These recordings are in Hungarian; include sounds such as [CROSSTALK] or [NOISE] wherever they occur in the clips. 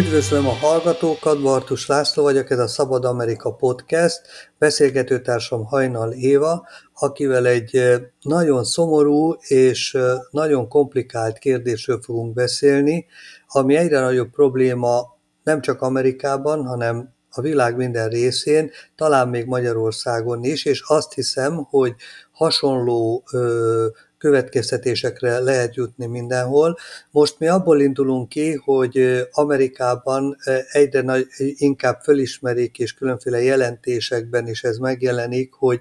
Üdvözlöm a hallgatókat, Bartus László vagyok, ez a Szabad Amerika Podcast, beszélgetőtársam Hajnal Éva, akivel egy nagyon szomorú és nagyon komplikált kérdésről fogunk beszélni, ami egyre nagyobb probléma nem csak Amerikában, hanem a világ minden részén, talán még Magyarországon is, és azt hiszem, hogy hasonló ö, következtetésekre lehet jutni mindenhol. Most mi abból indulunk ki, hogy Amerikában egyre nagy, inkább fölismerik, és különféle jelentésekben is ez megjelenik, hogy,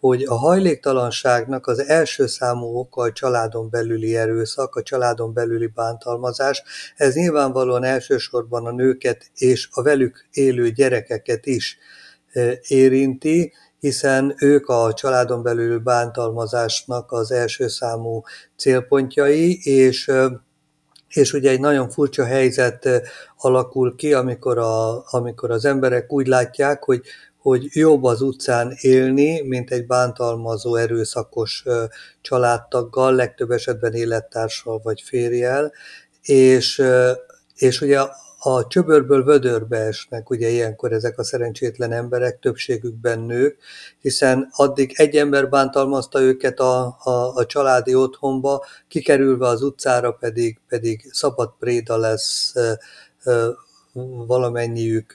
hogy a hajléktalanságnak az első számú oka a családon belüli erőszak, a családon belüli bántalmazás. Ez nyilvánvalóan elsősorban a nőket és a velük élő gyerekeket is érinti, hiszen ők a családon belül bántalmazásnak az első számú célpontjai, és és ugye egy nagyon furcsa helyzet alakul ki, amikor, a, amikor az emberek úgy látják, hogy, hogy jobb az utcán élni, mint egy bántalmazó, erőszakos családtaggal, legtöbb esetben élettársal vagy férjel, és, és ugye a csöbörből vödörbe esnek ugye ilyenkor ezek a szerencsétlen emberek, többségükben nők, hiszen addig egy ember bántalmazta őket a, a, a családi otthonba, kikerülve az utcára pedig, pedig szabad préda lesz valamennyiük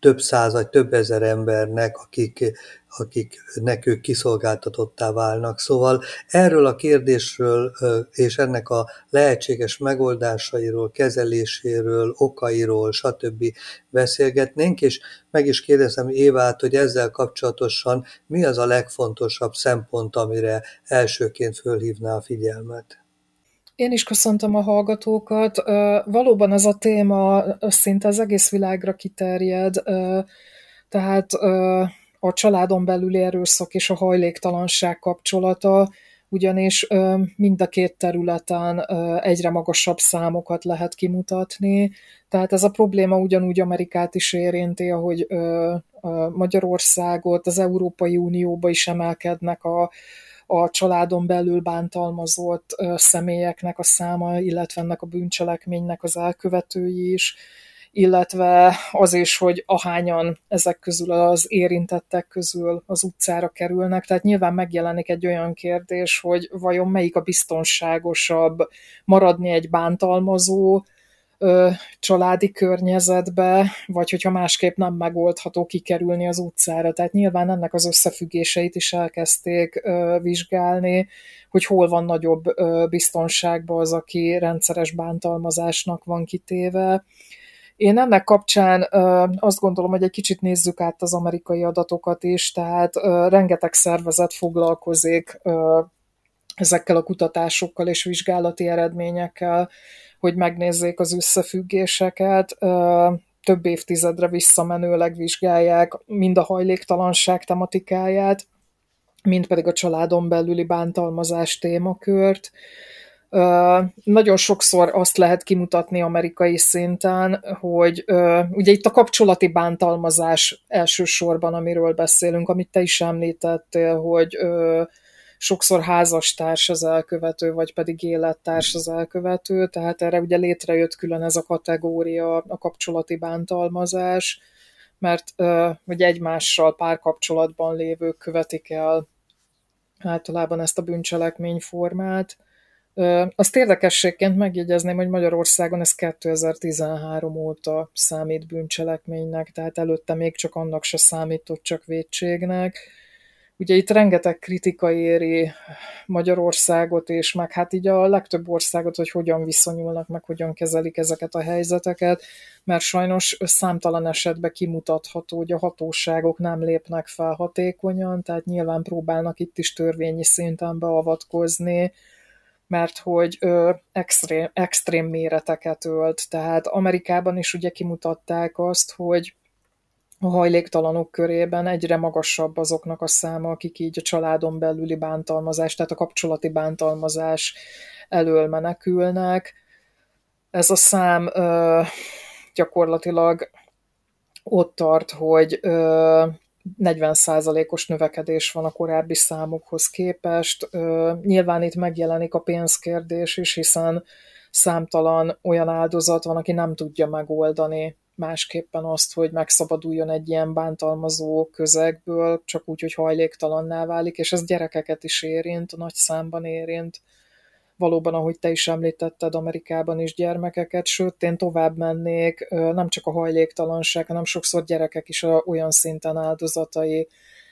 több száz vagy több ezer embernek, akik, akiknek ők kiszolgáltatottá válnak. Szóval erről a kérdésről és ennek a lehetséges megoldásairól, kezeléséről, okairól, stb. beszélgetnénk, és meg is kérdezem Évát, hogy ezzel kapcsolatosan mi az a legfontosabb szempont, amire elsőként fölhívná a figyelmet. Én is köszöntöm a hallgatókat. Valóban ez a téma szinte az egész világra kiterjed, tehát a családon belüli erőszak és a hajléktalanság kapcsolata, ugyanis mind a két területen egyre magasabb számokat lehet kimutatni. Tehát ez a probléma ugyanúgy Amerikát is érinti, ahogy Magyarországot, az Európai Unióba is emelkednek a a családon belül bántalmazott személyeknek a száma, illetve ennek a bűncselekménynek az elkövetői is, illetve az is, hogy ahányan ezek közül az érintettek közül az utcára kerülnek. Tehát nyilván megjelenik egy olyan kérdés, hogy vajon melyik a biztonságosabb maradni egy bántalmazó, ö, családi környezetbe, vagy hogyha másképp nem megoldható kikerülni az utcára. Tehát nyilván ennek az összefüggéseit is elkezdték ö, vizsgálni, hogy hol van nagyobb ö, biztonságban az, aki rendszeres bántalmazásnak van kitéve. Én ennek kapcsán azt gondolom, hogy egy kicsit nézzük át az amerikai adatokat is, tehát rengeteg szervezet foglalkozik ezekkel a kutatásokkal és vizsgálati eredményekkel, hogy megnézzék az összefüggéseket, több évtizedre visszamenőleg vizsgálják mind a hajléktalanság tematikáját, mind pedig a családon belüli bántalmazás témakört. Nagyon sokszor azt lehet kimutatni amerikai szinten, hogy ugye itt a kapcsolati bántalmazás elsősorban, amiről beszélünk, amit te is említettél, hogy sokszor házastárs az elkövető, vagy pedig élettárs az elkövető, tehát erre ugye létrejött külön ez a kategória, a kapcsolati bántalmazás, mert hogy egymással párkapcsolatban lévők követik el általában ezt a bűncselekményformát. Azt érdekességként megjegyezném, hogy Magyarországon ez 2013 óta számít bűncselekménynek, tehát előtte még csak annak se számított, csak védségnek Ugye itt rengeteg kritika éri Magyarországot, és meg hát így a legtöbb országot, hogy hogyan viszonyulnak, meg hogyan kezelik ezeket a helyzeteket, mert sajnos számtalan esetben kimutatható, hogy a hatóságok nem lépnek fel hatékonyan, tehát nyilván próbálnak itt is törvényi szinten beavatkozni, mert hogy ö, extrém, extrém méreteket ölt. Tehát Amerikában is ugye kimutatták azt, hogy a hajléktalanok körében egyre magasabb azoknak a száma, akik így a családon belüli bántalmazás, tehát a kapcsolati bántalmazás elől menekülnek. Ez a szám ö, gyakorlatilag ott tart, hogy ö, 40%-os növekedés van a korábbi számokhoz képest. Ö, nyilván itt megjelenik a pénzkérdés is, hiszen számtalan olyan áldozat van, aki nem tudja megoldani másképpen azt, hogy megszabaduljon egy ilyen bántalmazó közegből, csak úgy, hogy hajléktalanná válik, és ez gyerekeket is érint, nagy számban érint. Valóban, ahogy te is említetted, Amerikában is gyermekeket, sőt, én tovább mennék, nem csak a hajléktalanság, hanem sokszor gyerekek is olyan szinten áldozatai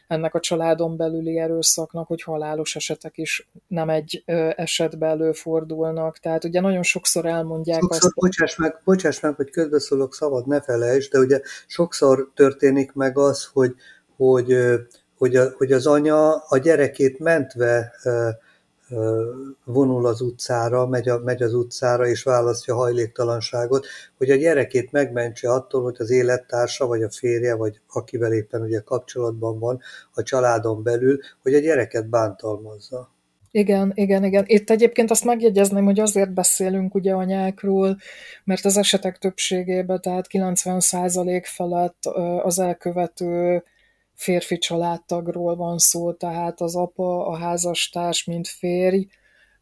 ennek a családon belüli erőszaknak, hogy halálos esetek is nem egy esetben előfordulnak. Tehát ugye nagyon sokszor elmondják sokszor, azt... Bocsáss meg, bocsáss meg, hogy közbeszólok szabad, ne felejtsd, de ugye sokszor történik meg az, hogy, hogy, hogy, a, hogy az anya a gyerekét mentve vonul az utcára, megy, a, megy az utcára és választja hajléktalanságot, hogy a gyerekét megmentse attól, hogy az élettársa, vagy a férje, vagy akivel éppen ugye kapcsolatban van a családon belül, hogy a gyereket bántalmazza. Igen, igen, igen. Itt egyébként azt megjegyezném, hogy azért beszélünk ugye anyákról, mert az esetek többségében, tehát 90% felett az elkövető férfi családtagról van szó, tehát az apa, a házastárs, mint férj,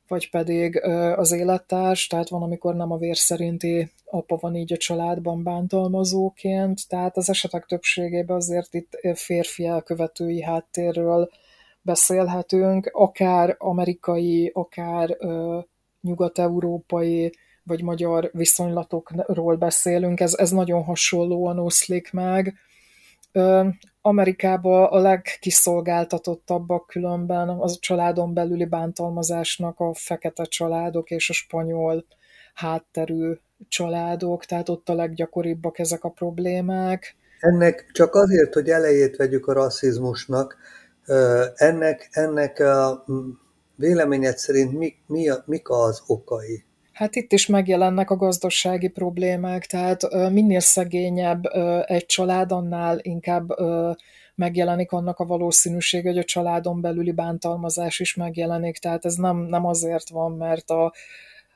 vagy pedig az élettárs, tehát van, amikor nem a vér szerinti apa van így a családban bántalmazóként, tehát az esetek többségében azért itt férfi elkövetői háttérről beszélhetünk, akár amerikai, akár ö, nyugat-európai vagy magyar viszonylatokról beszélünk, ez, ez nagyon hasonlóan oszlik meg. Amerikában a legkiszolgáltatottabbak különben az a családon belüli bántalmazásnak a fekete családok és a spanyol hátterű családok, tehát ott a leggyakoribbak ezek a problémák. Ennek csak azért, hogy elejét vegyük a rasszizmusnak, ennek, ennek a véleményed szerint mi, mi a, mik az okai? Hát itt is megjelennek a gazdasági problémák, tehát minél szegényebb egy család, annál inkább megjelenik annak a valószínűség, hogy a családon belüli bántalmazás is megjelenik, tehát ez nem, nem azért van, mert a,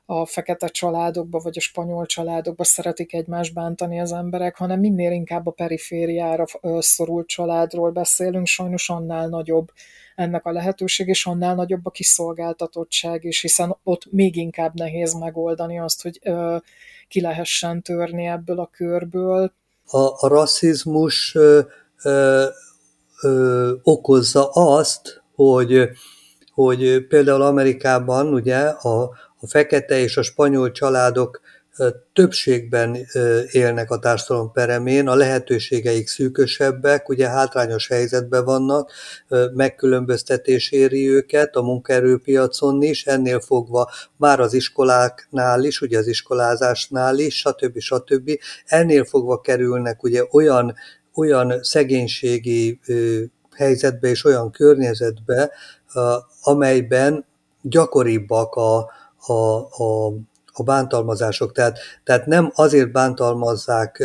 a fekete családokba, vagy a spanyol családokba szeretik egymást bántani az emberek, hanem minél inkább a perifériára szorult családról beszélünk, sajnos annál nagyobb ennek a lehetőség, és annál nagyobb a kiszolgáltatottság is, hiszen ott még inkább nehéz megoldani azt, hogy ö, ki lehessen törni ebből a körből. A, a rasszizmus ö, ö, ö, okozza azt, hogy, hogy például Amerikában ugye a, a fekete és a spanyol családok többségben élnek a társadalom peremén, a lehetőségeik szűkösebbek, ugye hátrányos helyzetben vannak, megkülönböztetés éri őket a munkaerőpiacon is, ennél fogva már az iskoláknál is, ugye az iskolázásnál is, stb. stb. Ennél fogva kerülnek ugye olyan, olyan szegénységi helyzetbe és olyan környezetbe, amelyben gyakoribbak a, a, a a bántalmazások. Tehát, tehát nem azért bántalmazzák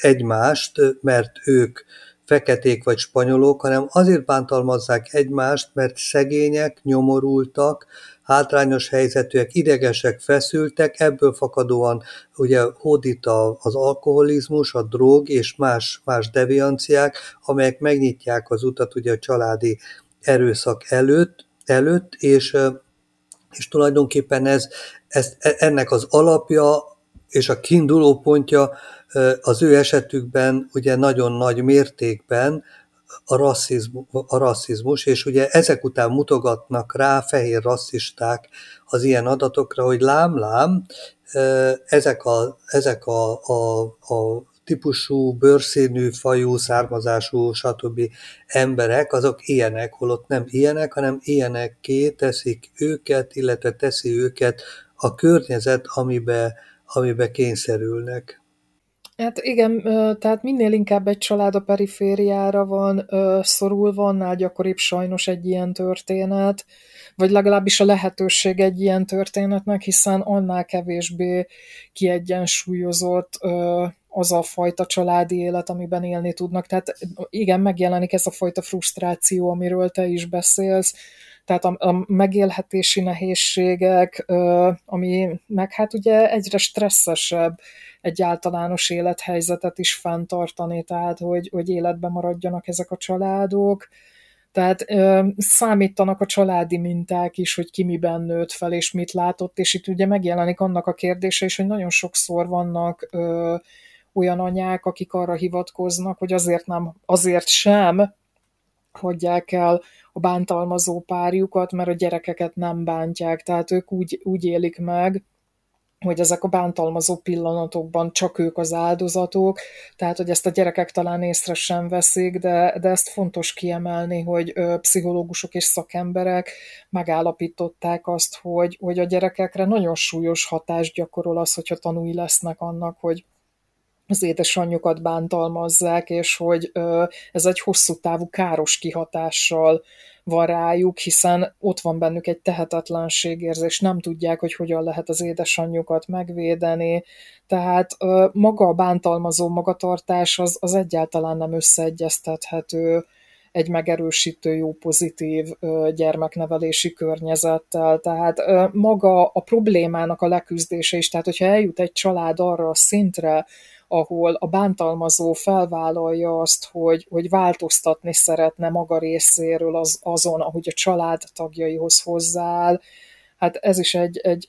egymást, mert ők feketék vagy spanyolok, hanem azért bántalmazzák egymást, mert szegények, nyomorultak, hátrányos helyzetűek, idegesek, feszültek, ebből fakadóan ugye hódít az alkoholizmus, a drog és más, más devianciák, amelyek megnyitják az utat ugye a családi erőszak előtt, előtt és, és tulajdonképpen ez, ez, e, ennek az alapja és a kiinduló pontja az ő esetükben ugye nagyon nagy mértékben a rasszizmus, a rasszizmus, és ugye ezek után mutogatnak rá fehér rasszisták az ilyen adatokra, hogy lám-lám, ezek a, ezek a, a, a típusú, bőrszínű, fajú, származású, stb. emberek, azok ilyenek, holott nem ilyenek, hanem ilyenekké teszik őket, illetve teszi őket a környezet, amibe, amibe kényszerülnek. Hát igen, tehát minél inkább egy család a perifériára van szorulva, annál gyakoribb sajnos egy ilyen történet, vagy legalábbis a lehetőség egy ilyen történetnek, hiszen annál kevésbé kiegyensúlyozott az a fajta családi élet, amiben élni tudnak. Tehát igen, megjelenik ez a fajta frusztráció, amiről te is beszélsz, tehát a, a megélhetési nehézségek, ami meg hát ugye egyre stresszesebb egy általános élethelyzetet is fenntartani, tehát hogy, hogy életben maradjanak ezek a családok. Tehát ö, számítanak a családi minták is, hogy ki miben nőtt fel, és mit látott, és itt ugye megjelenik annak a kérdése is, hogy nagyon sokszor vannak ö, olyan anyák, akik arra hivatkoznak, hogy azért nem, azért sem hagyják el a bántalmazó párjukat, mert a gyerekeket nem bántják, tehát ők úgy, úgy élik meg, hogy ezek a bántalmazó pillanatokban csak ők az áldozatok, tehát hogy ezt a gyerekek talán észre sem veszik, de, de ezt fontos kiemelni, hogy ö, pszichológusok és szakemberek megállapították azt, hogy, hogy a gyerekekre nagyon súlyos hatást gyakorol az, hogyha tanúi lesznek annak, hogy az édesanyjukat bántalmazzák, és hogy ez egy hosszú távú káros kihatással van rájuk, hiszen ott van bennük egy tehetetlenségérzés, nem tudják, hogy hogyan lehet az édesanyjukat megvédeni, tehát maga a bántalmazó magatartás az, az egyáltalán nem összeegyeztethető egy megerősítő, jó, pozitív gyermeknevelési környezettel. Tehát maga a problémának a leküzdése is, tehát hogyha eljut egy család arra a szintre, ahol a bántalmazó felvállalja azt, hogy, hogy változtatni szeretne maga részéről az, azon, ahogy a család tagjaihoz hozzááll. Hát ez is egy, egy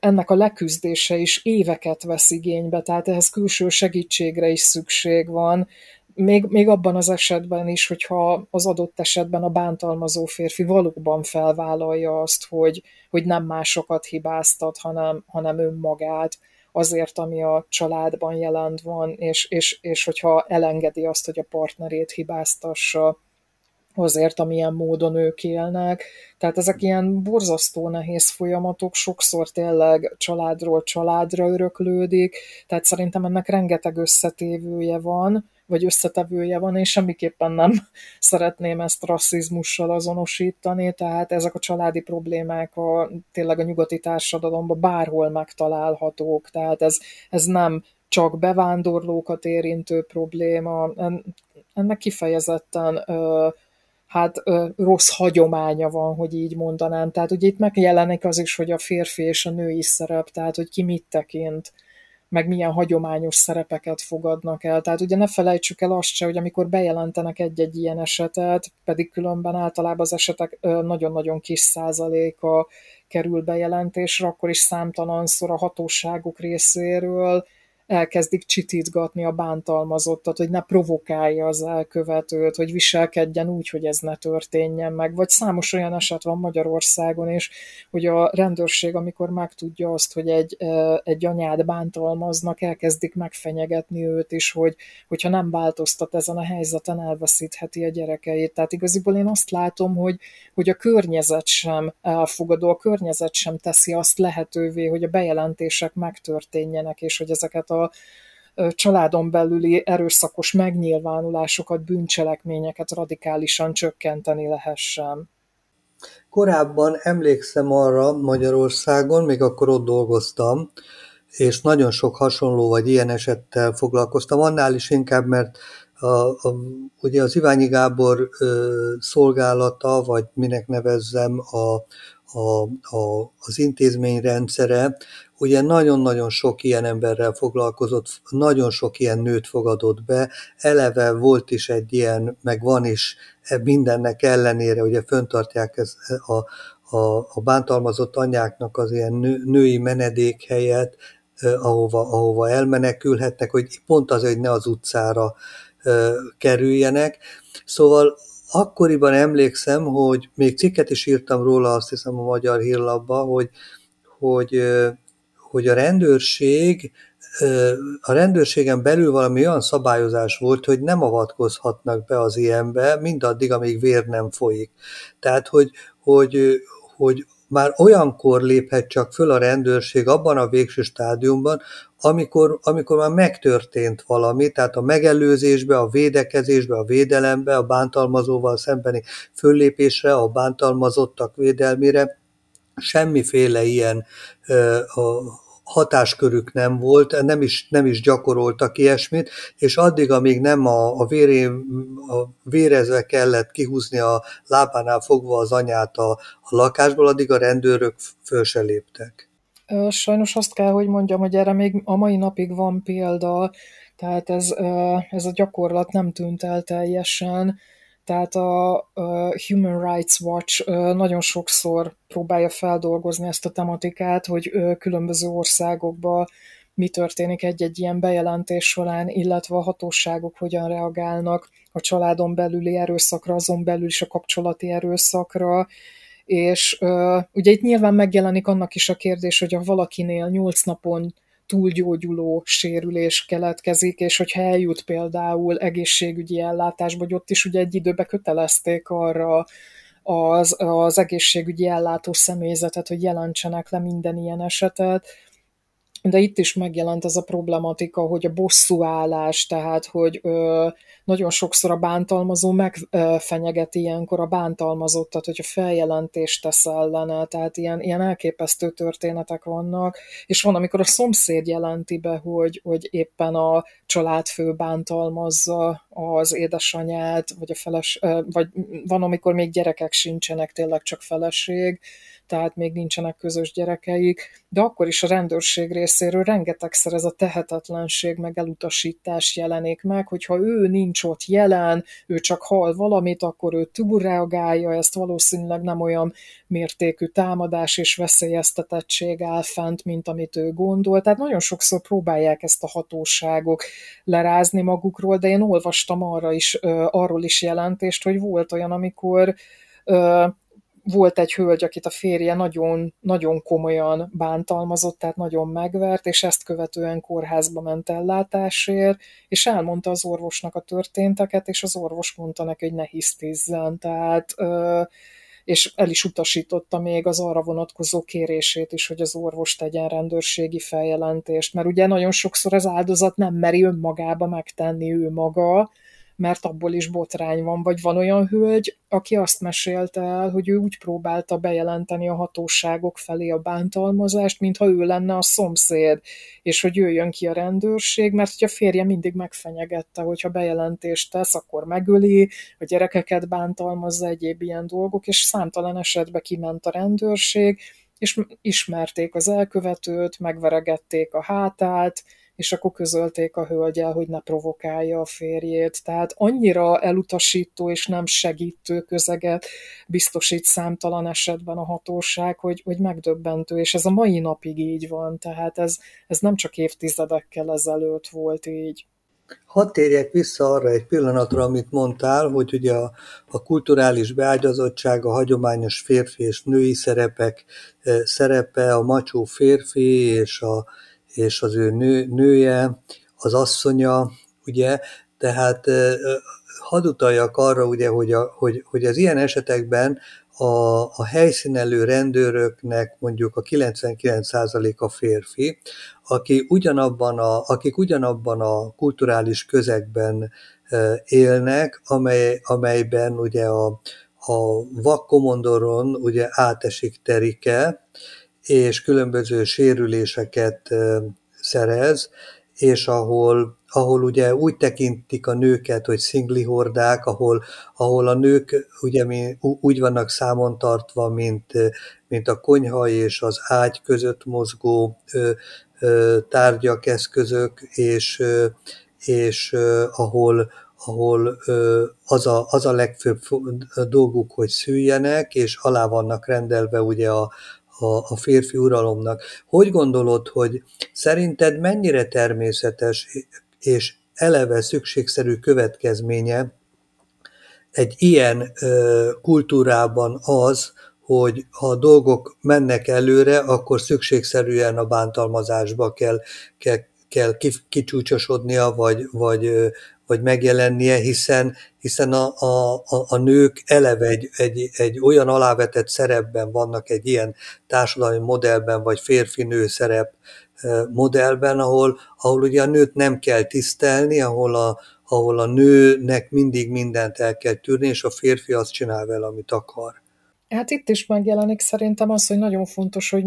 ennek a leküzdése is éveket vesz igénybe, tehát ehhez külső segítségre is szükség van, még, még abban az esetben is, hogyha az adott esetben a bántalmazó férfi valóban felvállalja azt, hogy, hogy nem másokat hibáztat, hanem, hanem önmagát azért, ami a családban jelent van, és, és, és hogyha elengedi azt, hogy a partnerét hibáztassa azért, amilyen módon ők élnek. Tehát ezek ilyen borzasztó nehéz folyamatok, sokszor tényleg családról családra öröklődik, tehát szerintem ennek rengeteg összetévője van, vagy összetevője van, és semmiképpen nem [LAUGHS] szeretném ezt rasszizmussal azonosítani, tehát ezek a családi problémák a, tényleg a nyugati társadalomban bárhol megtalálhatók, tehát ez, ez nem csak bevándorlókat érintő probléma, ennek kifejezetten ö, hát ö, rossz hagyománya van, hogy így mondanám. Tehát ugye itt megjelenik az is, hogy a férfi és a női szerep, tehát hogy ki mit tekint meg milyen hagyományos szerepeket fogadnak el. Tehát ugye ne felejtsük el azt se, hogy amikor bejelentenek egy-egy ilyen esetet, pedig különben általában az esetek nagyon-nagyon kis százaléka kerül bejelentésre, akkor is számtalanszor a hatóságok részéről elkezdik csitítgatni a bántalmazottat, hogy ne provokálja az elkövetőt, hogy viselkedjen úgy, hogy ez ne történjen meg. Vagy számos olyan eset van Magyarországon is, hogy a rendőrség, amikor megtudja azt, hogy egy, egy anyát bántalmaznak, elkezdik megfenyegetni őt is, hogy hogyha nem változtat ezen a helyzeten, elveszítheti a gyerekeit. Tehát igaziból én azt látom, hogy, hogy a környezet sem elfogadó, a környezet sem teszi azt lehetővé, hogy a bejelentések megtörténjenek, és hogy ezeket a családon belüli erőszakos megnyilvánulásokat, bűncselekményeket radikálisan csökkenteni lehessen. Korábban emlékszem arra Magyarországon, még akkor ott dolgoztam, és nagyon sok hasonló vagy ilyen esettel foglalkoztam, annál is inkább, mert a, a, ugye az Iványi Gábor ö, szolgálata, vagy minek nevezzem, a, a, a, az intézmény rendszere, ugye nagyon-nagyon sok ilyen emberrel foglalkozott, nagyon sok ilyen nőt fogadott be, eleve volt is egy ilyen, meg van is e mindennek ellenére, ugye föntartják ez a, a, a bántalmazott anyáknak az ilyen nő, női menedékhelyet, ahova, ahova elmenekülhetnek, hogy pont az, hogy ne az utcára kerüljenek. Szóval akkoriban emlékszem, hogy még cikket is írtam róla, azt hiszem a Magyar Hírlapba, hogy, hogy, hogy a rendőrség a rendőrségen belül valami olyan szabályozás volt, hogy nem avatkozhatnak be az ilyenbe, mindaddig, amíg vér nem folyik. Tehát, hogy, hogy, hogy már olyankor léphet csak föl a rendőrség abban a végső stádiumban, amikor, amikor már megtörtént valami, tehát a megelőzésbe, a védekezésbe, a védelembe, a bántalmazóval szembeni föllépésre, a bántalmazottak védelmére, semmiféle ilyen a hatáskörük nem volt, nem is, nem is gyakoroltak ilyesmit, és addig, amíg nem a, a, véré, a vérezve kellett kihúzni a lábánál fogva az anyát a, a lakásból, addig a rendőrök föl se léptek. Sajnos azt kell, hogy mondjam, hogy erre még a mai napig van példa, tehát ez, ez a gyakorlat nem tűnt el teljesen, Tehát a, Human Rights Watch nagyon sokszor próbálja feldolgozni ezt a tematikát, hogy különböző országokban mi történik egy-egy ilyen bejelentés során, illetve a hatóságok hogyan reagálnak a családon belüli erőszakra, azon belül is a kapcsolati erőszakra, és ugye itt nyilván megjelenik annak is a kérdés, hogy ha valakinél nyolc napon túlgyógyuló sérülés keletkezik, és hogyha eljut például egészségügyi ellátásba, hogy ott is ugye egy időbe kötelezték arra az, az egészségügyi ellátó személyzetet, hogy jelentsenek le minden ilyen esetet, de itt is megjelent ez a problematika, hogy a bosszúállás, tehát hogy ö, nagyon sokszor a bántalmazó megfenyegeti ilyenkor a bántalmazottat, hogyha feljelentést tesz ellene, tehát ilyen, ilyen elképesztő történetek vannak, és van, amikor a szomszéd jelenti be, hogy, hogy éppen a családfő bántalmazza az édesanyát, vagy a feles, vagy van, amikor még gyerekek sincsenek, tényleg csak feleség, tehát még nincsenek közös gyerekeik, de akkor is a rendőrség részéről rengetegszer ez a tehetetlenség meg elutasítás jelenik meg, hogyha ő nincs ott jelen, ő csak hall valamit, akkor ő túlreagálja, ezt valószínűleg nem olyan mértékű támadás és veszélyeztetettség áll fent, mint amit ő gondol. Tehát nagyon sokszor próbálják ezt a hatóságok lerázni magukról, de én olvastam arra is, arról is jelentést, hogy volt olyan, amikor volt egy hölgy, akit a férje nagyon, nagyon komolyan bántalmazott, tehát nagyon megvert, és ezt követően kórházba ment ellátásért, és elmondta az orvosnak a történteket, és az orvos mondta neki, hogy ne hisztizzen, tehát és el is utasította még az arra vonatkozó kérését is, hogy az orvos tegyen rendőrségi feljelentést, mert ugye nagyon sokszor az áldozat nem meri önmagába megtenni ő maga, mert abból is botrány van, vagy van olyan hölgy, aki azt mesélte el, hogy ő úgy próbálta bejelenteni a hatóságok felé a bántalmazást, mintha ő lenne a szomszéd, és hogy jöjjön ki a rendőrség, mert hogy a férje mindig megfenyegette, hogyha bejelentést tesz, akkor megöli, a gyerekeket bántalmazza, egyéb ilyen dolgok, és számtalan esetben kiment a rendőrség, és ismerték az elkövetőt, megveregették a hátát, és akkor közölték a hölgyel, hogy ne provokálja a férjét. Tehát annyira elutasító és nem segítő közeget biztosít számtalan esetben a hatóság, hogy, hogy megdöbbentő, és ez a mai napig így van, tehát ez, ez nem csak évtizedekkel ezelőtt volt így. Hadd térjek vissza arra egy pillanatra, amit mondtál, hogy ugye a, a kulturális beágyazottság, a hagyományos férfi és női szerepek eh, szerepe, a macsó férfi és a, és az ő nő, nője, az asszonya, ugye, tehát hadd utaljak arra, ugye, hogy, a, hogy, hogy az ilyen esetekben a, a helyszínelő rendőröknek mondjuk a 99%-a férfi, aki ugyanabban a, akik ugyanabban a kulturális közegben élnek, amely, amelyben ugye a, a vakkomondoron ugye átesik Terike, és különböző sérüléseket szerez, és ahol, ahol ugye úgy tekintik a nőket, hogy szingli hordák, ahol, ahol a nők ugye úgy vannak számon tartva, mint, mint a konyha és az ágy között mozgó tárgyak, eszközök, és, és ahol, ahol az a, az a legfőbb dolguk, hogy szüljenek, és alá vannak rendelve ugye a, a, a férfi uralomnak. Hogy gondolod, hogy szerinted mennyire természetes és eleve szükségszerű következménye egy ilyen ö, kultúrában az, hogy ha a dolgok mennek előre, akkor szükségszerűen a bántalmazásba kell, kell, kell kicsúcsosodnia, vagy, vagy, vagy megjelennie, hiszen, hiszen a, a, a nők eleve egy, egy, egy olyan alávetett szerepben vannak egy ilyen társadalmi modellben, vagy férfi-nő szerep modellben, ahol, ahol ugye a nőt nem kell tisztelni, ahol a, ahol a nőnek mindig mindent el kell tűrni, és a férfi azt csinál vele, amit akar. Hát itt is megjelenik szerintem az, hogy nagyon fontos, hogy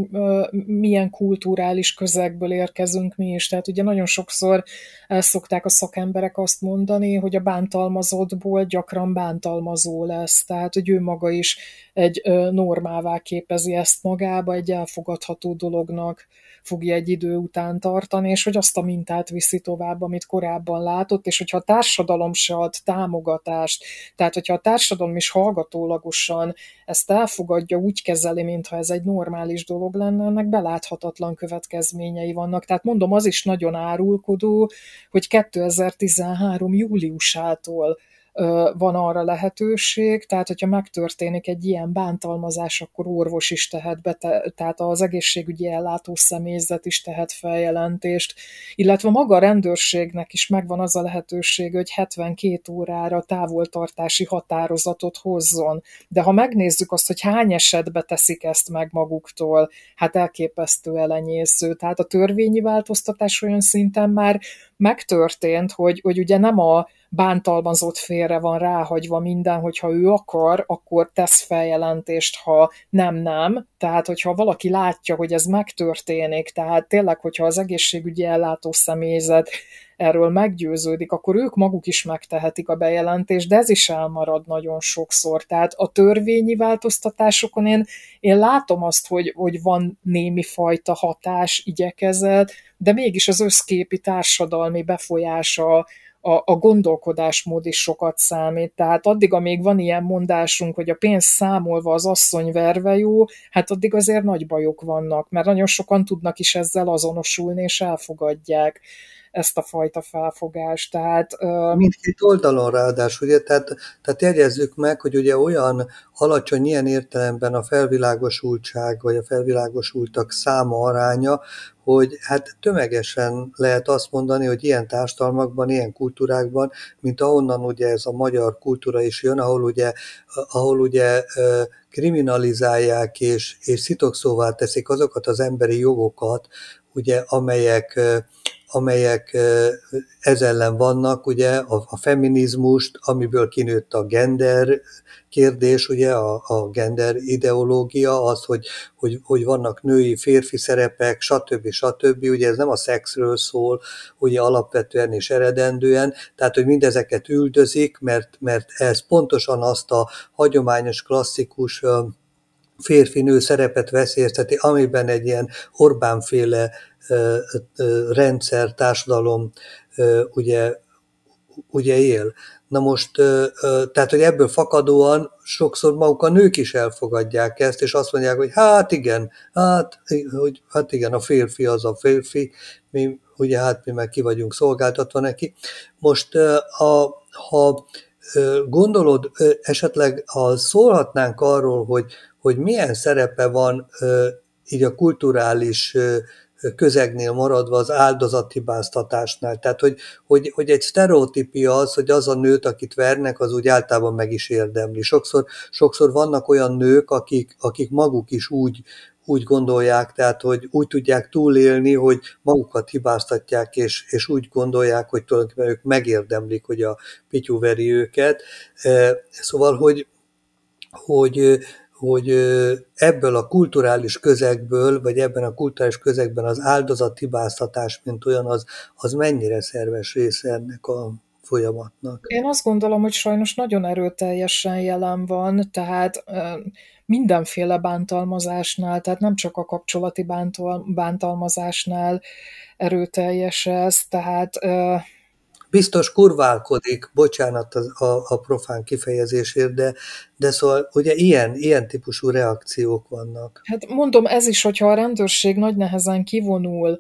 milyen kulturális közegből érkezünk mi is. Tehát ugye nagyon sokszor szokták a szakemberek azt mondani, hogy a bántalmazottból gyakran bántalmazó lesz. Tehát, hogy ő maga is egy normává képezi ezt magába, egy elfogadható dolognak fogja egy idő után tartani, és hogy azt a mintát viszi tovább, amit korábban látott, és hogyha a társadalom se ad támogatást, tehát hogyha a társadalom is hallgatólagosan ezt elfogadja, úgy kezeli, mintha ez egy normális dolog lenne, ennek beláthatatlan következményei vannak. Tehát mondom, az is nagyon árulkodó, hogy 2013. júliusától van arra lehetőség, tehát hogyha megtörténik egy ilyen bántalmazás, akkor orvos is tehet be, tehát az egészségügyi ellátó személyzet is tehet feljelentést, illetve maga a rendőrségnek is megvan az a lehetőség, hogy 72 órára távoltartási határozatot hozzon. De ha megnézzük azt, hogy hány esetben teszik ezt meg maguktól, hát elképesztő elenyésző. Tehát a törvényi változtatás olyan szinten már megtörtént, hogy, hogy ugye nem a bántalmazott félre van ráhagyva minden, hogyha ő akar, akkor tesz feljelentést, ha nem, nem. Tehát, hogyha valaki látja, hogy ez megtörténik, tehát tényleg, hogyha az egészségügyi ellátó személyzet erről meggyőződik, akkor ők maguk is megtehetik a bejelentést, de ez is elmarad nagyon sokszor. Tehát a törvényi változtatásokon én, én látom azt, hogy, hogy van némi fajta hatás, igyekezet, de mégis az összképi társadalmi befolyása a, a gondolkodásmód is sokat számít. Tehát addig, amíg van ilyen mondásunk, hogy a pénz számolva az asszony verve jó, hát addig azért nagy bajok vannak, mert nagyon sokan tudnak is ezzel azonosulni, és elfogadják ezt a fajta felfogást. Tehát, Mindkét oldalon ráadásul, ugye, tehát, tehát jegyezzük meg, hogy ugye olyan alacsony ilyen értelemben a felvilágosultság, vagy a felvilágosultak száma aránya, hogy hát tömegesen lehet azt mondani, hogy ilyen társadalmakban, ilyen kultúrákban, mint ahonnan ugye ez a magyar kultúra is jön, ahol ugye, ahol ugye kriminalizálják és, és szitokszóvá teszik azokat az emberi jogokat, ugye, amelyek, amelyek ez ellen vannak, ugye a, a feminizmust, amiből kinőtt a gender kérdés, ugye a, a gender ideológia, az, hogy, hogy, hogy vannak női, férfi szerepek, stb. stb. Ugye ez nem a szexről szól, ugye alapvetően és eredendően, tehát hogy mindezeket üldözik, mert, mert ez pontosan azt a hagyományos, klasszikus férfi-nő szerepet veszélyezteti, amiben egy ilyen Orbánféle rendszer, társadalom ugye, ugye él. Na most, tehát, hogy ebből fakadóan sokszor maguk a nők is elfogadják ezt, és azt mondják, hogy hát igen, hát, hogy, hát igen, a férfi az a férfi, mi, ugye hát mi meg ki vagyunk szolgáltatva neki. Most, a, ha gondolod, esetleg ha szólhatnánk arról, hogy, hogy milyen szerepe van így a kulturális közegnél maradva az áldozathibáztatásnál. Tehát, hogy, hogy, hogy egy sztereotípia az, hogy az a nőt, akit vernek, az úgy általában meg is érdemli. Sokszor, sokszor vannak olyan nők, akik, akik maguk is úgy, úgy gondolják, tehát hogy úgy tudják túlélni, hogy magukat hibáztatják, és, és úgy gondolják, hogy tulajdonképpen ők megérdemlik, hogy a pityú veri őket. Szóval, hogy, hogy hogy ebből a kulturális közegből, vagy ebben a kulturális közegben az áldozathibáztatás, mint olyan, az, az mennyire szerves része ennek a folyamatnak? Én azt gondolom, hogy sajnos nagyon erőteljesen jelen van, tehát mindenféle bántalmazásnál, tehát nem csak a kapcsolati bántal, bántalmazásnál erőteljes ez, tehát biztos kurválkodik, bocsánat a, a, a profán kifejezésért, de, de szóval ugye ilyen, ilyen típusú reakciók vannak. Hát mondom, ez is, hogyha a rendőrség nagy nehezen kivonul,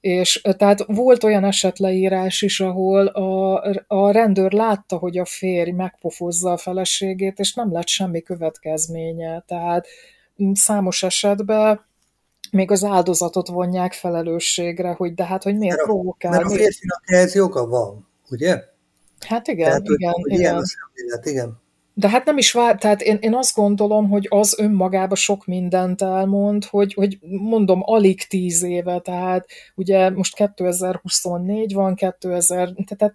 és tehát volt olyan esetleírás is, ahol a, a rendőr látta, hogy a férj megpofozza a feleségét, és nem lett semmi következménye. Tehát számos esetben még az áldozatot vonják felelősségre, hogy de hát, hogy miért mert provokál. Mert a férfinak ehhez joga van, ugye? Hát igen, Tehát, igen, hogy, igen. Ilyen a szemlélet, igen. De hát nem is vár, tehát én, én azt gondolom, hogy az önmagába sok mindent elmond, hogy, hogy mondom, alig tíz éve, tehát ugye most 2024 van, 2000, tehát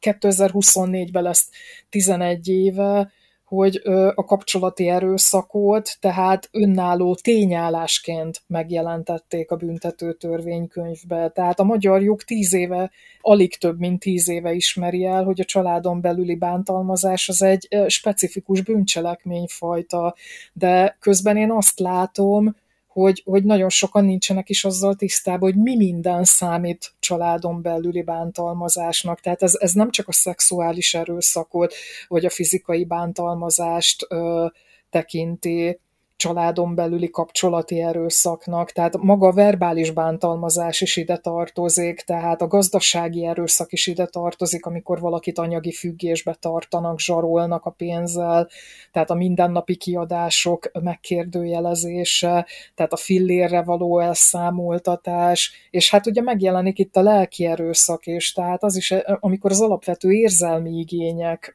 2024-ben lesz 11 éve, hogy a kapcsolati erőszakot, tehát önálló tényállásként megjelentették a büntető törvénykönyvbe. Tehát a magyar jog tíz éve, alig több, mint tíz éve ismeri el, hogy a családon belüli bántalmazás az egy specifikus bűncselekményfajta, de közben én azt látom, hogy, hogy nagyon sokan nincsenek is azzal tisztában, hogy mi minden számít családon belüli bántalmazásnak. Tehát ez, ez nem csak a szexuális erőszakot, vagy a fizikai bántalmazást ö, tekinti, családon belüli kapcsolati erőszaknak, tehát maga a verbális bántalmazás is ide tartozik, tehát a gazdasági erőszak is ide tartozik, amikor valakit anyagi függésbe tartanak, zsarolnak a pénzzel, tehát a mindennapi kiadások megkérdőjelezése, tehát a fillérre való elszámoltatás, és hát ugye megjelenik itt a lelki erőszak is, tehát az is, amikor az alapvető érzelmi igények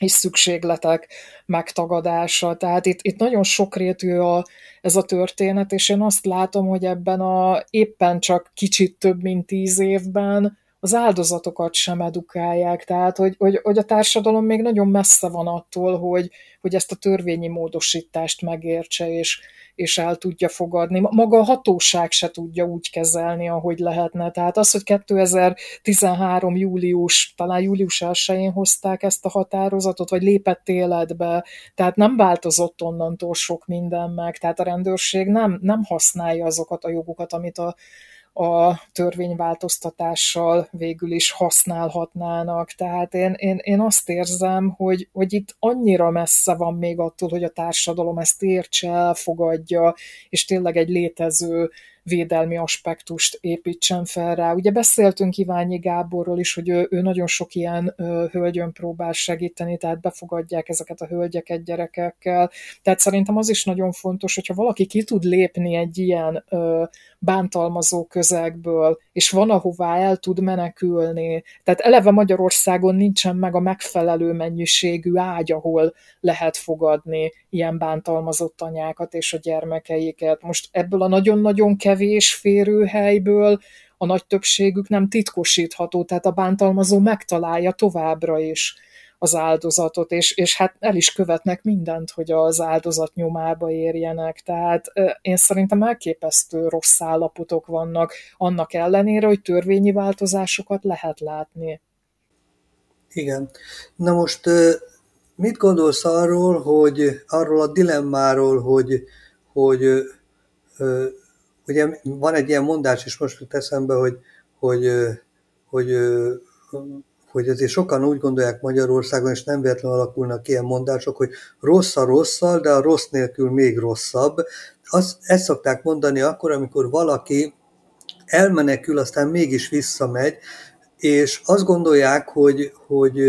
és szükségletek megtagadása. Tehát itt, itt nagyon sokrétű a, ez a történet, és én azt látom, hogy ebben a éppen csak kicsit több mint tíz évben az áldozatokat sem edukálják, tehát hogy, hogy, hogy a társadalom még nagyon messze van attól, hogy, hogy ezt a törvényi módosítást megértse, és, és el tudja fogadni. Maga a hatóság se tudja úgy kezelni, ahogy lehetne. Tehát az, hogy 2013. július, talán július 1 hozták ezt a határozatot, vagy lépett életbe, tehát nem változott onnantól sok minden meg, tehát a rendőrség nem, nem használja azokat a jogokat, amit a a törvényváltoztatással végül is használhatnának. Tehát én, én, én azt érzem, hogy, hogy itt annyira messze van még attól, hogy a társadalom ezt értse, elfogadja, és tényleg egy létező védelmi aspektust építsen fel rá. Ugye beszéltünk Iványi Gáborról is, hogy ő, ő nagyon sok ilyen ö, hölgyön próbál segíteni, tehát befogadják ezeket a hölgyeket gyerekekkel. Tehát szerintem az is nagyon fontos, hogyha valaki ki tud lépni egy ilyen ö, bántalmazó közegből, és van, ahová el tud menekülni. Tehát eleve Magyarországon nincsen meg a megfelelő mennyiségű ágy, ahol lehet fogadni ilyen bántalmazott anyákat és a gyermekeiket. Most ebből a nagyon-nagyon kevés férőhelyből a nagy többségük nem titkosítható, tehát a bántalmazó megtalálja továbbra is az áldozatot, és, és hát el is követnek mindent, hogy az áldozat nyomába érjenek. Tehát én szerintem elképesztő rossz állapotok vannak, annak ellenére, hogy törvényi változásokat lehet látni. Igen. Na most mit gondolsz arról, hogy arról a dilemmáról, hogy, hogy ugye van egy ilyen mondás is most jut eszembe, hogy, hogy, hogy, hogy azért sokan úgy gondolják Magyarországon, és nem véletlenül alakulnak ilyen mondások, hogy rossz a rosszal, de a rossz nélkül még rosszabb. Azt, ezt szokták mondani akkor, amikor valaki elmenekül, aztán mégis visszamegy, és azt gondolják, hogy, hogy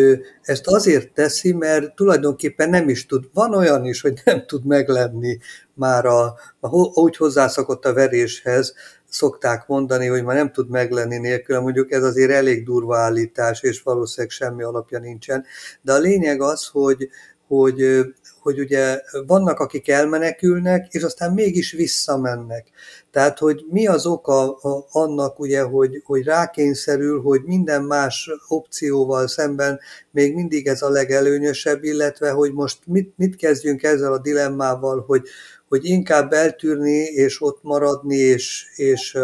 ezt azért teszi, mert tulajdonképpen nem is tud. Van olyan is, hogy nem tud meglenni már, a, a, úgy hozzászokott a veréshez, szokták mondani, hogy már nem tud meglenni nélkül, mondjuk ez azért elég durva állítás, és valószínűleg semmi alapja nincsen. De a lényeg az, hogy, hogy, hogy ugye vannak, akik elmenekülnek, és aztán mégis visszamennek. Tehát, hogy mi az oka annak, ugye, hogy, hogy rákényszerül, hogy minden más opcióval szemben még mindig ez a legelőnyösebb, illetve, hogy most mit, mit kezdjünk ezzel a dilemmával, hogy, hogy inkább eltűrni, és ott maradni, és, és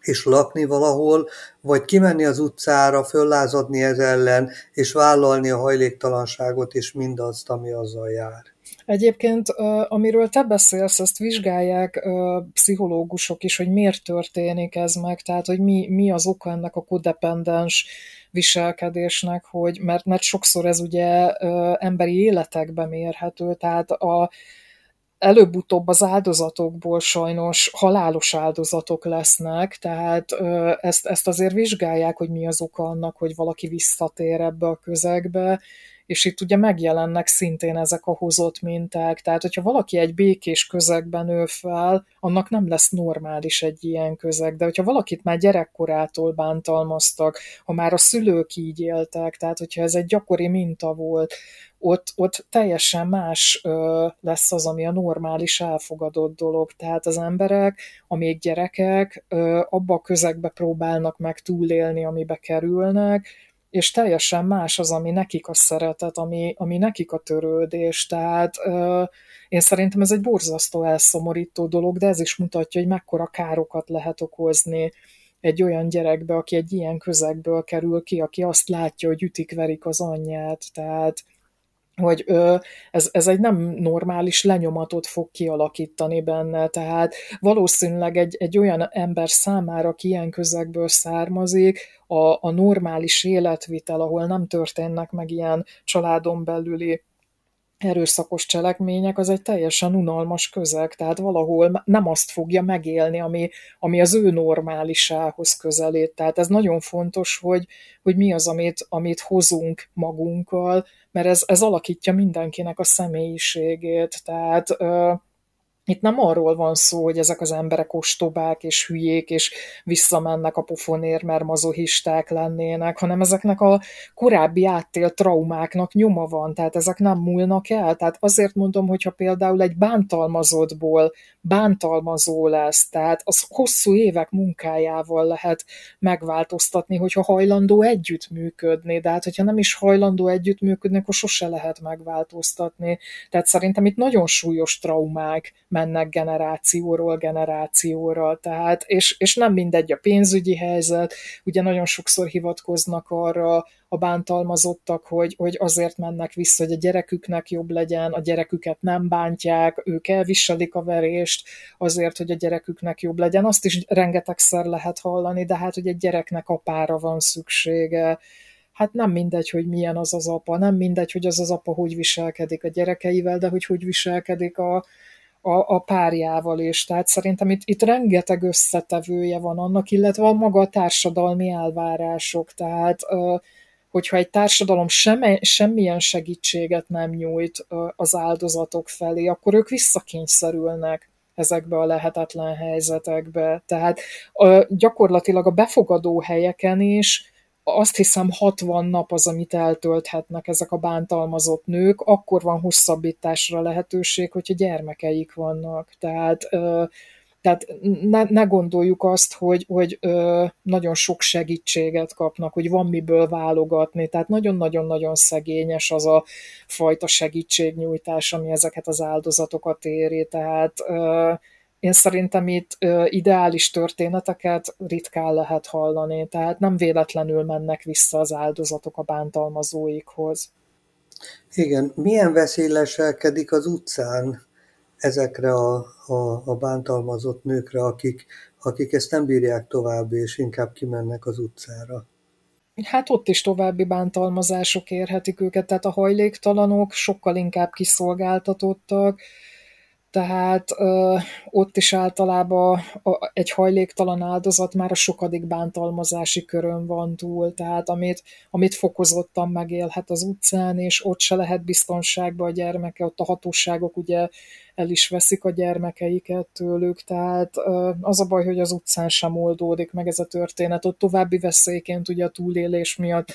és lakni valahol, vagy kimenni az utcára, föllázadni ez ellen, és vállalni a hajléktalanságot és mindazt, ami azzal jár. Egyébként, amiről te beszélsz, ezt vizsgálják pszichológusok is, hogy miért történik ez meg, tehát hogy mi, mi az oka ennek a kodependens viselkedésnek, hogy, mert, mert sokszor ez ugye emberi életekbe mérhető, tehát a, előbb-utóbb az áldozatokból sajnos halálos áldozatok lesznek, tehát ezt, ezt azért vizsgálják, hogy mi az oka annak, hogy valaki visszatér ebbe a közegbe, és itt ugye megjelennek szintén ezek a hozott minták, tehát hogyha valaki egy békés közegben nő fel, annak nem lesz normális egy ilyen közeg, de hogyha valakit már gyerekkorától bántalmaztak, ha már a szülők így éltek, tehát hogyha ez egy gyakori minta volt, ott, ott teljesen más ö, lesz az, ami a normális elfogadott dolog. Tehát az emberek, amíg gyerekek, ö, abba a közegbe próbálnak meg túlélni, amibe kerülnek, és teljesen más az, ami nekik a szeretet, ami, ami nekik a törődés. Tehát ö, én szerintem ez egy borzasztó elszomorító dolog, de ez is mutatja, hogy mekkora károkat lehet okozni egy olyan gyerekbe, aki egy ilyen közegből kerül ki, aki azt látja, hogy ütik-verik az anyját. Tehát hogy ö, ez, ez egy nem normális lenyomatot fog kialakítani benne, tehát valószínűleg egy, egy olyan ember számára, aki ilyen közegből származik, a, a normális életvitel, ahol nem történnek meg ilyen családon belüli erőszakos cselekmények, az egy teljesen unalmas közeg, tehát valahol nem azt fogja megélni, ami, ami az ő normálisához közelít. Tehát ez nagyon fontos, hogy, hogy mi az, amit, amit hozunk magunkkal, mert ez, ez alakítja mindenkinek a személyiségét. Tehát itt nem arról van szó, hogy ezek az emberek ostobák és hülyék, és visszamennek a pofonér, mert mazohisták lennének, hanem ezeknek a korábbi áttélt traumáknak nyoma van, tehát ezek nem múlnak el. Tehát azért mondom, hogyha például egy bántalmazottból bántalmazó lesz, tehát az hosszú évek munkájával lehet megváltoztatni, hogyha hajlandó együttműködni, de hát hogyha nem is hajlandó együttműködni, akkor sose lehet megváltoztatni. Tehát szerintem itt nagyon súlyos traumák mennek generációról generációra, tehát, és, és nem mindegy a pénzügyi helyzet, ugye nagyon sokszor hivatkoznak arra a bántalmazottak, hogy, hogy azért mennek vissza, hogy a gyereküknek jobb legyen, a gyereküket nem bántják, ők elviselik a verést azért, hogy a gyereküknek jobb legyen. Azt is rengetegszer lehet hallani, de hát, hogy egy gyereknek apára van szüksége, hát nem mindegy, hogy milyen az az apa, nem mindegy, hogy az az apa hogy viselkedik a gyerekeivel, de hogy hogy viselkedik a, a, a párjával is. Tehát szerintem itt, itt rengeteg összetevője van annak, illetve a maga a társadalmi elvárások. Tehát hogyha egy társadalom sem, semmilyen segítséget nem nyújt az áldozatok felé, akkor ők visszakényszerülnek ezekbe a lehetetlen helyzetekbe. Tehát gyakorlatilag a befogadó helyeken is azt hiszem 60 nap az, amit eltölthetnek ezek a bántalmazott nők, akkor van hosszabbításra lehetőség, hogyha gyermekeik vannak. Tehát, tehát ne, ne gondoljuk azt, hogy, hogy nagyon sok segítséget kapnak, hogy van miből válogatni, tehát nagyon-nagyon-nagyon szegényes az a fajta segítségnyújtás, ami ezeket az áldozatokat éri, tehát én szerintem itt ideális történeteket ritkán lehet hallani, tehát nem véletlenül mennek vissza az áldozatok a bántalmazóikhoz. Igen, milyen veszély leselkedik az utcán ezekre a, a, a bántalmazott nőkre, akik, akik ezt nem bírják tovább, és inkább kimennek az utcára? Hát ott is további bántalmazások érhetik őket, tehát a hajléktalanok sokkal inkább kiszolgáltatottak, tehát ö, ott is általában a, egy hajléktalan áldozat már a sokadik bántalmazási körön van túl, tehát amit, amit fokozottan megélhet az utcán, és ott se lehet biztonságban a gyermeke, ott a hatóságok ugye el is veszik a gyermekeiket tőlük, tehát ö, az a baj, hogy az utcán sem oldódik meg ez a történet, ott további veszélyként ugye a túlélés miatt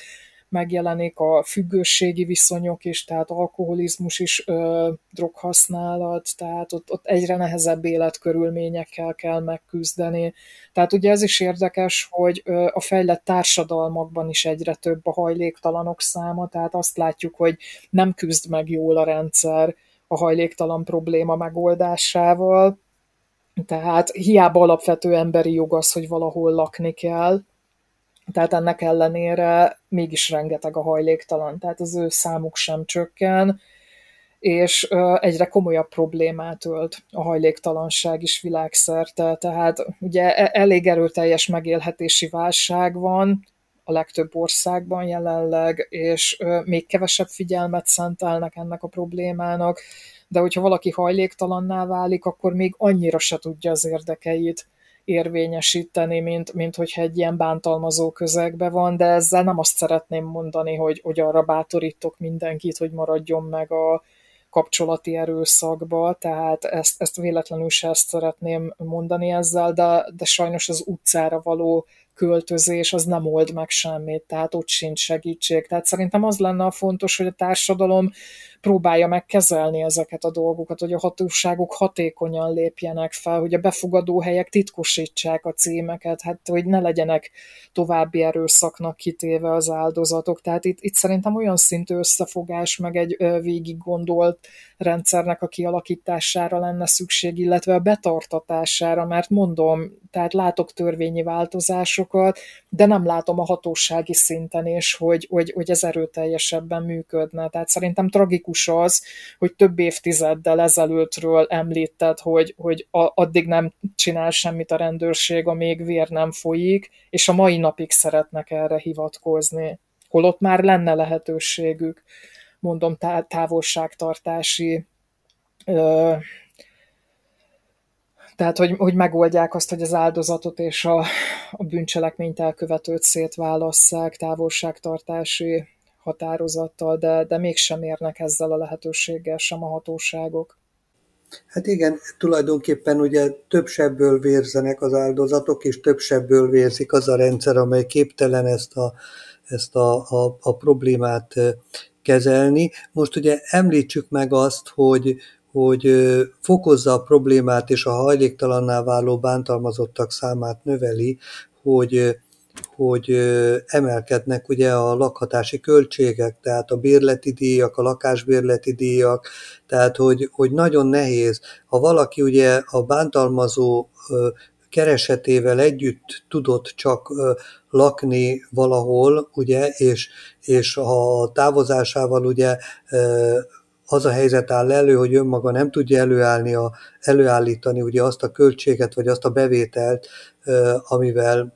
megjelenik a függőségi viszonyok is, tehát alkoholizmus is, ö, droghasználat, tehát ott, ott egyre nehezebb életkörülményekkel kell megküzdeni. Tehát ugye ez is érdekes, hogy ö, a fejlett társadalmakban is egyre több a hajléktalanok száma, tehát azt látjuk, hogy nem küzd meg jól a rendszer a hajléktalan probléma megoldásával, tehát hiába alapvető emberi jog az, hogy valahol lakni kell, tehát ennek ellenére mégis rengeteg a hajléktalan, tehát az ő számuk sem csökken, és egyre komolyabb problémát ölt a hajléktalanság is világszerte. Tehát ugye e, elég erőteljes megélhetési válság van a legtöbb országban jelenleg, és még kevesebb figyelmet szentelnek ennek a problémának, de hogyha valaki hajléktalanná válik, akkor még annyira se tudja az érdekeit érvényesíteni, mint, mint hogyha egy ilyen bántalmazó közegbe van, de ezzel nem azt szeretném mondani, hogy, hogy arra bátorítok mindenkit, hogy maradjon meg a kapcsolati erőszakba, tehát ezt, ezt véletlenül se ezt szeretném mondani ezzel, de, de sajnos az utcára való költözés az nem old meg semmit, tehát ott sincs segítség. Tehát szerintem az lenne a fontos, hogy a társadalom próbálja meg kezelni ezeket a dolgokat, hogy a hatóságok hatékonyan lépjenek fel, hogy a befogadó helyek titkosítsák a címeket, hát hogy ne legyenek további erőszaknak kitéve az áldozatok. Tehát itt, itt szerintem olyan szintű összefogás, meg egy végig gondolt rendszernek a kialakítására lenne szükség, illetve a betartatására, mert mondom, tehát látok törvényi változásokat, de nem látom a hatósági szinten is, hogy, hogy, hogy ez erőteljesebben működne. Tehát szerintem tragikus az, hogy több évtizeddel ezelőttről említed, hogy, hogy a, addig nem csinál semmit a rendőrség, amíg vér nem folyik, és a mai napig szeretnek erre hivatkozni. Holott már lenne lehetőségük, mondom, távolságtartási ö, tehát, hogy, hogy megoldják azt, hogy az áldozatot és a, a bűncselekményt elkövetőt szétválasszák távolságtartási határozattal, de, de mégsem érnek ezzel a lehetőséggel sem a hatóságok. Hát igen, tulajdonképpen ugye több sebből vérzenek az áldozatok, és több sebből vérzik az a rendszer, amely képtelen ezt a, ezt a, a, a problémát kezelni. Most ugye említsük meg azt, hogy, hogy fokozza a problémát és a hajléktalanná váló bántalmazottak számát növeli, hogy, hogy emelkednek ugye a lakhatási költségek, tehát a bérleti díjak, a lakásbérleti díjak, tehát hogy, hogy nagyon nehéz. Ha valaki ugye a bántalmazó keresetével együtt tudott csak lakni valahol, ugye, és, és a távozásával ugye az a helyzet áll elő, hogy önmaga nem tudja előállni a, előállítani ugye azt a költséget, vagy azt a bevételt, amivel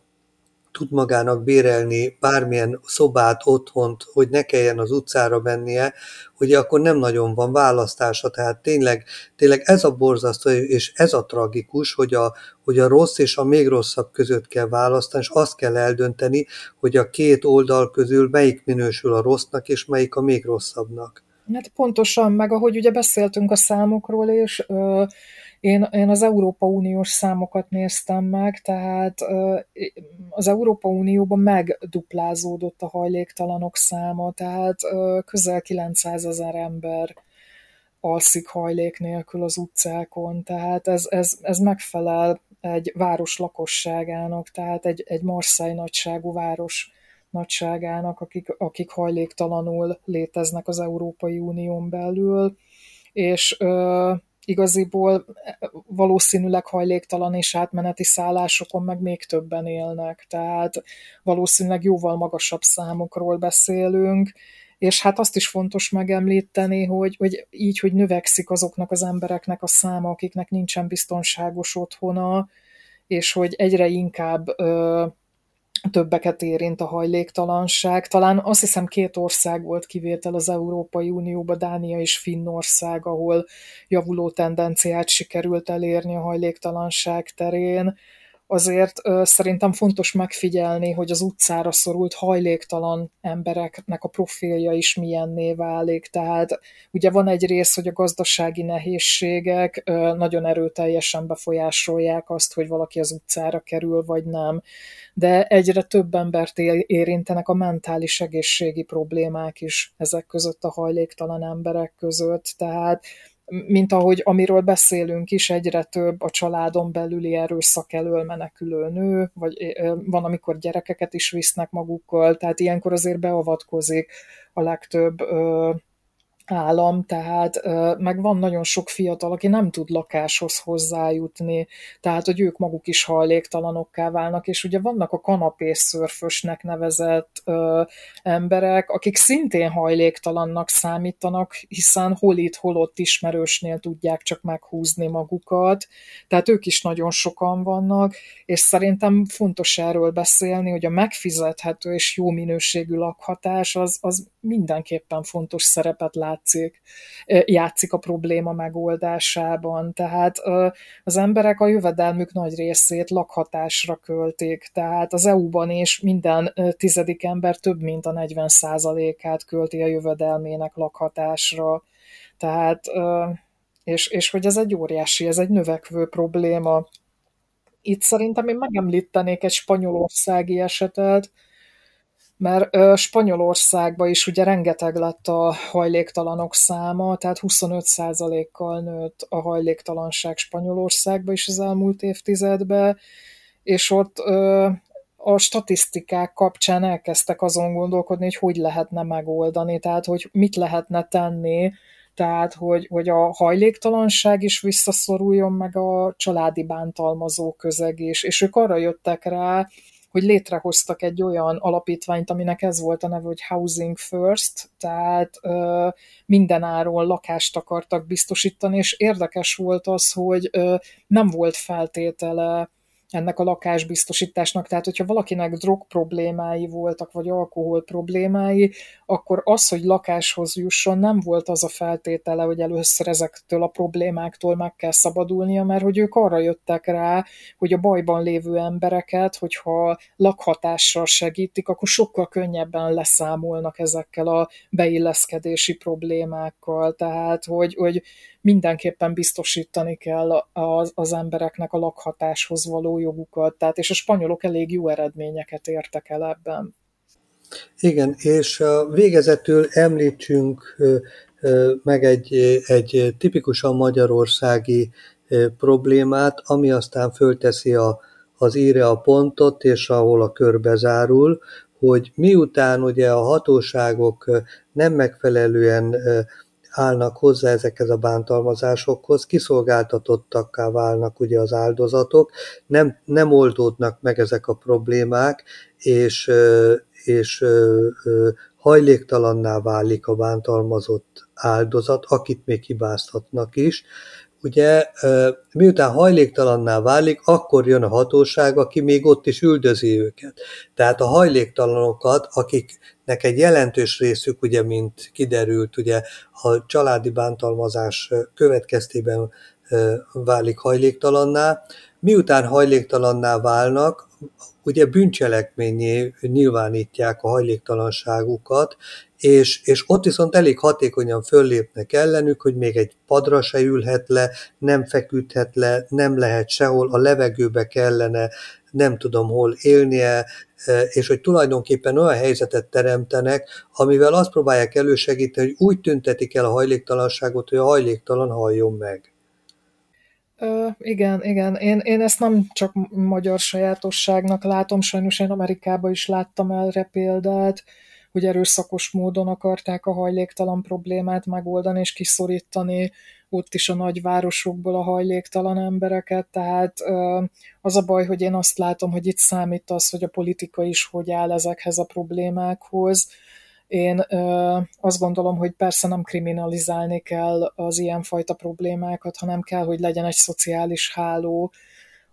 tud magának bérelni bármilyen szobát, otthont, hogy ne kelljen az utcára mennie, ugye akkor nem nagyon van választása. Tehát tényleg, tényleg ez a borzasztó, és ez a tragikus, hogy a, hogy a rossz és a még rosszabb között kell választani, és azt kell eldönteni, hogy a két oldal közül melyik minősül a rossznak, és melyik a még rosszabbnak. Hát pontosan, meg ahogy ugye beszéltünk a számokról, és ö, én, én az Európa Uniós számokat néztem meg, tehát ö, az Európa Unióban megduplázódott a hajléktalanok száma, tehát ö, közel 900 ezer ember alszik hajlék nélkül az utcákon, tehát ez, ez, ez megfelel egy város lakosságának, tehát egy, egy Marseille nagyságú város nagyságának, akik, akik hajléktalanul léteznek az Európai Unión belül, és ö, igaziból valószínűleg hajléktalan és átmeneti szállásokon meg még többen élnek, tehát valószínűleg jóval magasabb számokról beszélünk, és hát azt is fontos megemlíteni, hogy, hogy így, hogy növekszik azoknak az embereknek a száma, akiknek nincsen biztonságos otthona, és hogy egyre inkább ö, többeket érint a hajléktalanság. Talán azt hiszem két ország volt kivétel az Európai Unióba, Dánia és Finnország, ahol javuló tendenciát sikerült elérni a hajléktalanság terén azért szerintem fontos megfigyelni, hogy az utcára szorult hajléktalan embereknek a profilja is milyenné válik. Tehát ugye van egy rész, hogy a gazdasági nehézségek nagyon erőteljesen befolyásolják azt, hogy valaki az utcára kerül, vagy nem. De egyre több embert érintenek a mentális egészségi problémák is ezek között a hajléktalan emberek között. Tehát mint ahogy amiről beszélünk is, egyre több a családon belüli erőszak elől menekülő nő, vagy van, amikor gyerekeket is visznek magukkal, tehát ilyenkor azért beavatkozik a legtöbb állam, tehát meg van nagyon sok fiatal, aki nem tud lakáshoz hozzájutni, tehát hogy ők maguk is hajléktalanokká válnak, és ugye vannak a kanapészörfösnek nevezett ö, emberek, akik szintén hajléktalannak számítanak, hiszen hol itt, hol ott ismerősnél tudják csak meghúzni magukat, tehát ők is nagyon sokan vannak, és szerintem fontos erről beszélni, hogy a megfizethető és jó minőségű lakhatás az, az mindenképpen fontos szerepet lát játszik, játszik a probléma megoldásában. Tehát az emberek a jövedelmük nagy részét lakhatásra költik, tehát az EU-ban is minden tizedik ember több mint a 40 át költi a jövedelmének lakhatásra. Tehát, és, és hogy ez egy óriási, ez egy növekvő probléma, Itt szerintem én megemlítenék egy spanyolországi esetet, mert Spanyolországban is ugye rengeteg lett a hajléktalanok száma, tehát 25%-kal nőtt a hajléktalanság Spanyolországban is az elmúlt évtizedben, és ott a statisztikák kapcsán elkezdtek azon gondolkodni, hogy hogy lehetne megoldani, tehát hogy mit lehetne tenni, tehát hogy, hogy a hajléktalanság is visszaszoruljon, meg a családi bántalmazó közeg is, és ők arra jöttek rá, hogy létrehoztak egy olyan alapítványt, aminek ez volt a neve, hogy Housing First, tehát ö, mindenáron lakást akartak biztosítani, és érdekes volt az, hogy ö, nem volt feltétele ennek a lakásbiztosításnak. Tehát, hogyha valakinek drog problémái voltak, vagy alkohol problémái, akkor az, hogy lakáshoz jusson, nem volt az a feltétele, hogy először ezektől a problémáktól meg kell szabadulnia, mert hogy ők arra jöttek rá, hogy a bajban lévő embereket, hogyha lakhatással segítik, akkor sokkal könnyebben leszámolnak ezekkel a beilleszkedési problémákkal. Tehát, hogy, hogy mindenképpen biztosítani kell az, az embereknek a lakhatáshoz való jogukat, tehát és a spanyolok elég jó eredményeket értek el ebben. Igen, és végezetül említsünk meg egy, egy tipikusan magyarországi problémát, ami aztán fölteszi a, az íre a pontot, és ahol a kör bezárul, hogy miután ugye a hatóságok nem megfelelően állnak hozzá ezekhez a bántalmazásokhoz, kiszolgáltatottakká válnak ugye az áldozatok, nem, nem oldódnak meg ezek a problémák, és, és hajléktalanná válik a bántalmazott áldozat, akit még hibáztatnak is. Ugye miután hajléktalanná válik, akkor jön a hatóság, aki még ott is üldözi őket. Tehát a hajléktalanokat, akiknek egy jelentős részük, ugye, mint kiderült, ugye a családi bántalmazás következtében válik hajléktalanná, miután hajléktalanná válnak, ugye bűncselekményé nyilvánítják a hajléktalanságukat, és, és ott viszont elég hatékonyan föllépnek ellenük, hogy még egy padra se ülhet le, nem feküdhet le, nem lehet sehol, a levegőbe kellene nem tudom hol élnie, e, és hogy tulajdonképpen olyan helyzetet teremtenek, amivel azt próbálják elősegíteni, hogy úgy tüntetik el a hajléktalanságot, hogy a hajléktalan halljon meg. Ö, igen, igen. Én, én ezt nem csak magyar sajátosságnak látom, sajnos én Amerikában is láttam erre példát, hogy erőszakos módon akarták a hajléktalan problémát megoldani és kiszorítani ott is a nagyvárosokból a hajléktalan embereket, tehát az a baj, hogy én azt látom, hogy itt számít az, hogy a politika is hogy áll ezekhez a problémákhoz. Én ö, azt gondolom, hogy persze nem kriminalizálni kell az ilyenfajta problémákat, hanem kell, hogy legyen egy szociális háló,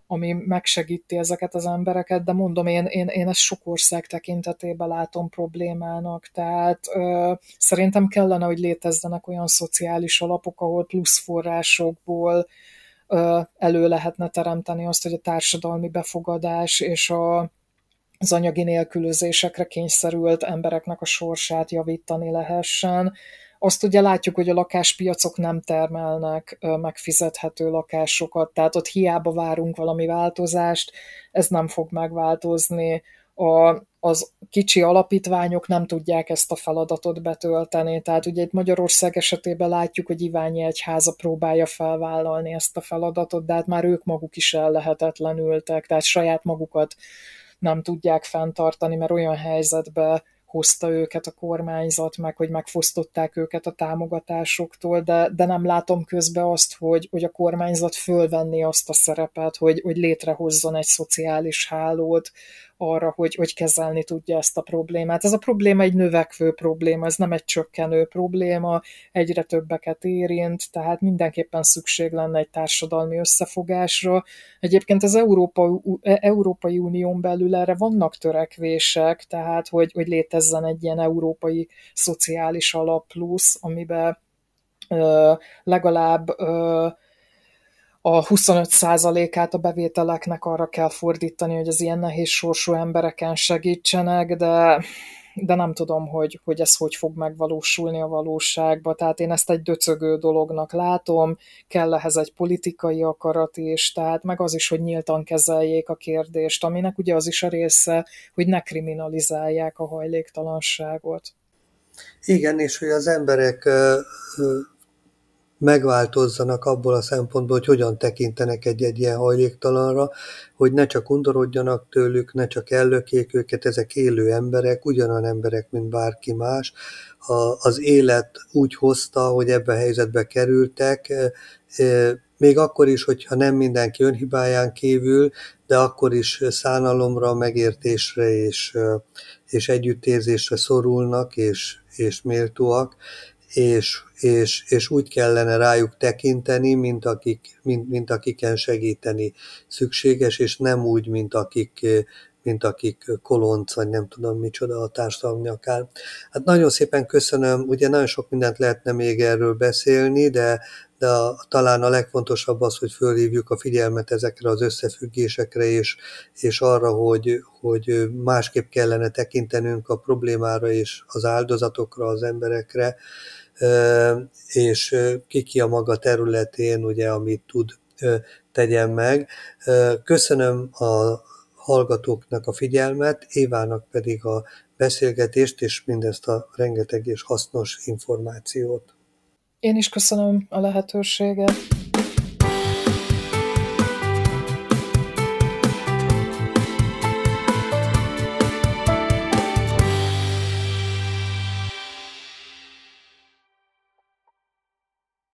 ami megsegíti ezeket az embereket, de mondom, én, én, én ezt sok ország tekintetében látom problémának, tehát ö, szerintem kellene, hogy létezzenek olyan szociális alapok, ahol plusz forrásokból ö, elő lehetne teremteni azt, hogy a társadalmi befogadás és a, az anyagi nélkülözésekre kényszerült embereknek a sorsát javítani lehessen, azt ugye látjuk, hogy a lakáspiacok nem termelnek megfizethető lakásokat, tehát ott hiába várunk valami változást, ez nem fog megváltozni. A, az kicsi alapítványok nem tudják ezt a feladatot betölteni. Tehát ugye itt Magyarország esetében látjuk, hogy Iványi Egyháza próbálja felvállalni ezt a feladatot, de hát már ők maguk is ellehetetlenültek, tehát saját magukat nem tudják fenntartani, mert olyan helyzetbe hozta őket a kormányzat, meg hogy megfosztották őket a támogatásoktól, de, de nem látom közben azt, hogy, hogy a kormányzat fölvenni azt a szerepet, hogy, hogy létrehozzon egy szociális hálót, arra, hogy, hogy kezelni tudja ezt a problémát. Ez a probléma egy növekvő probléma, ez nem egy csökkenő probléma, egyre többeket érint, tehát mindenképpen szükség lenne egy társadalmi összefogásra. Egyébként az Európa, Európai Unión belül erre vannak törekvések, tehát hogy, hogy létezzen egy ilyen európai szociális alap plusz, amiben ö, legalább ö, a 25%-át a bevételeknek arra kell fordítani, hogy az ilyen nehéz sorsú embereken segítsenek, de de nem tudom, hogy, hogy ez hogy fog megvalósulni a valóságba. Tehát én ezt egy döcögő dolognak látom, kell ehhez egy politikai akarat is, tehát meg az is, hogy nyíltan kezeljék a kérdést, aminek ugye az is a része, hogy ne kriminalizálják a hajléktalanságot. Igen, és hogy az emberek megváltozzanak abból a szempontból, hogy hogyan tekintenek egy-egy ilyen hajléktalanra, hogy ne csak undorodjanak tőlük, ne csak ellökék őket, ezek élő emberek, ugyanolyan emberek, mint bárki más. A, az élet úgy hozta, hogy ebbe a helyzetbe kerültek, még akkor is, hogyha nem mindenki önhibáján kívül, de akkor is szánalomra, megértésre és, és együttérzésre szorulnak, és, és méltóak, és, és, és úgy kellene rájuk tekinteni, mint, akik, mint, mint akiken segíteni szükséges, és nem úgy, mint akik, mint akik kolonc, vagy nem tudom micsoda a társadalmi akár. Hát nagyon szépen köszönöm, ugye nagyon sok mindent lehetne még erről beszélni, de, de a, talán a legfontosabb az, hogy fölhívjuk a figyelmet ezekre az összefüggésekre, és, és arra, hogy, hogy másképp kellene tekintenünk a problémára és az áldozatokra, az emberekre, és ki ki a maga területén, ugye, amit tud, tegyen meg. Köszönöm a hallgatóknak a figyelmet, Évának pedig a beszélgetést, és mindezt a rengeteg és hasznos információt. Én is köszönöm a lehetőséget.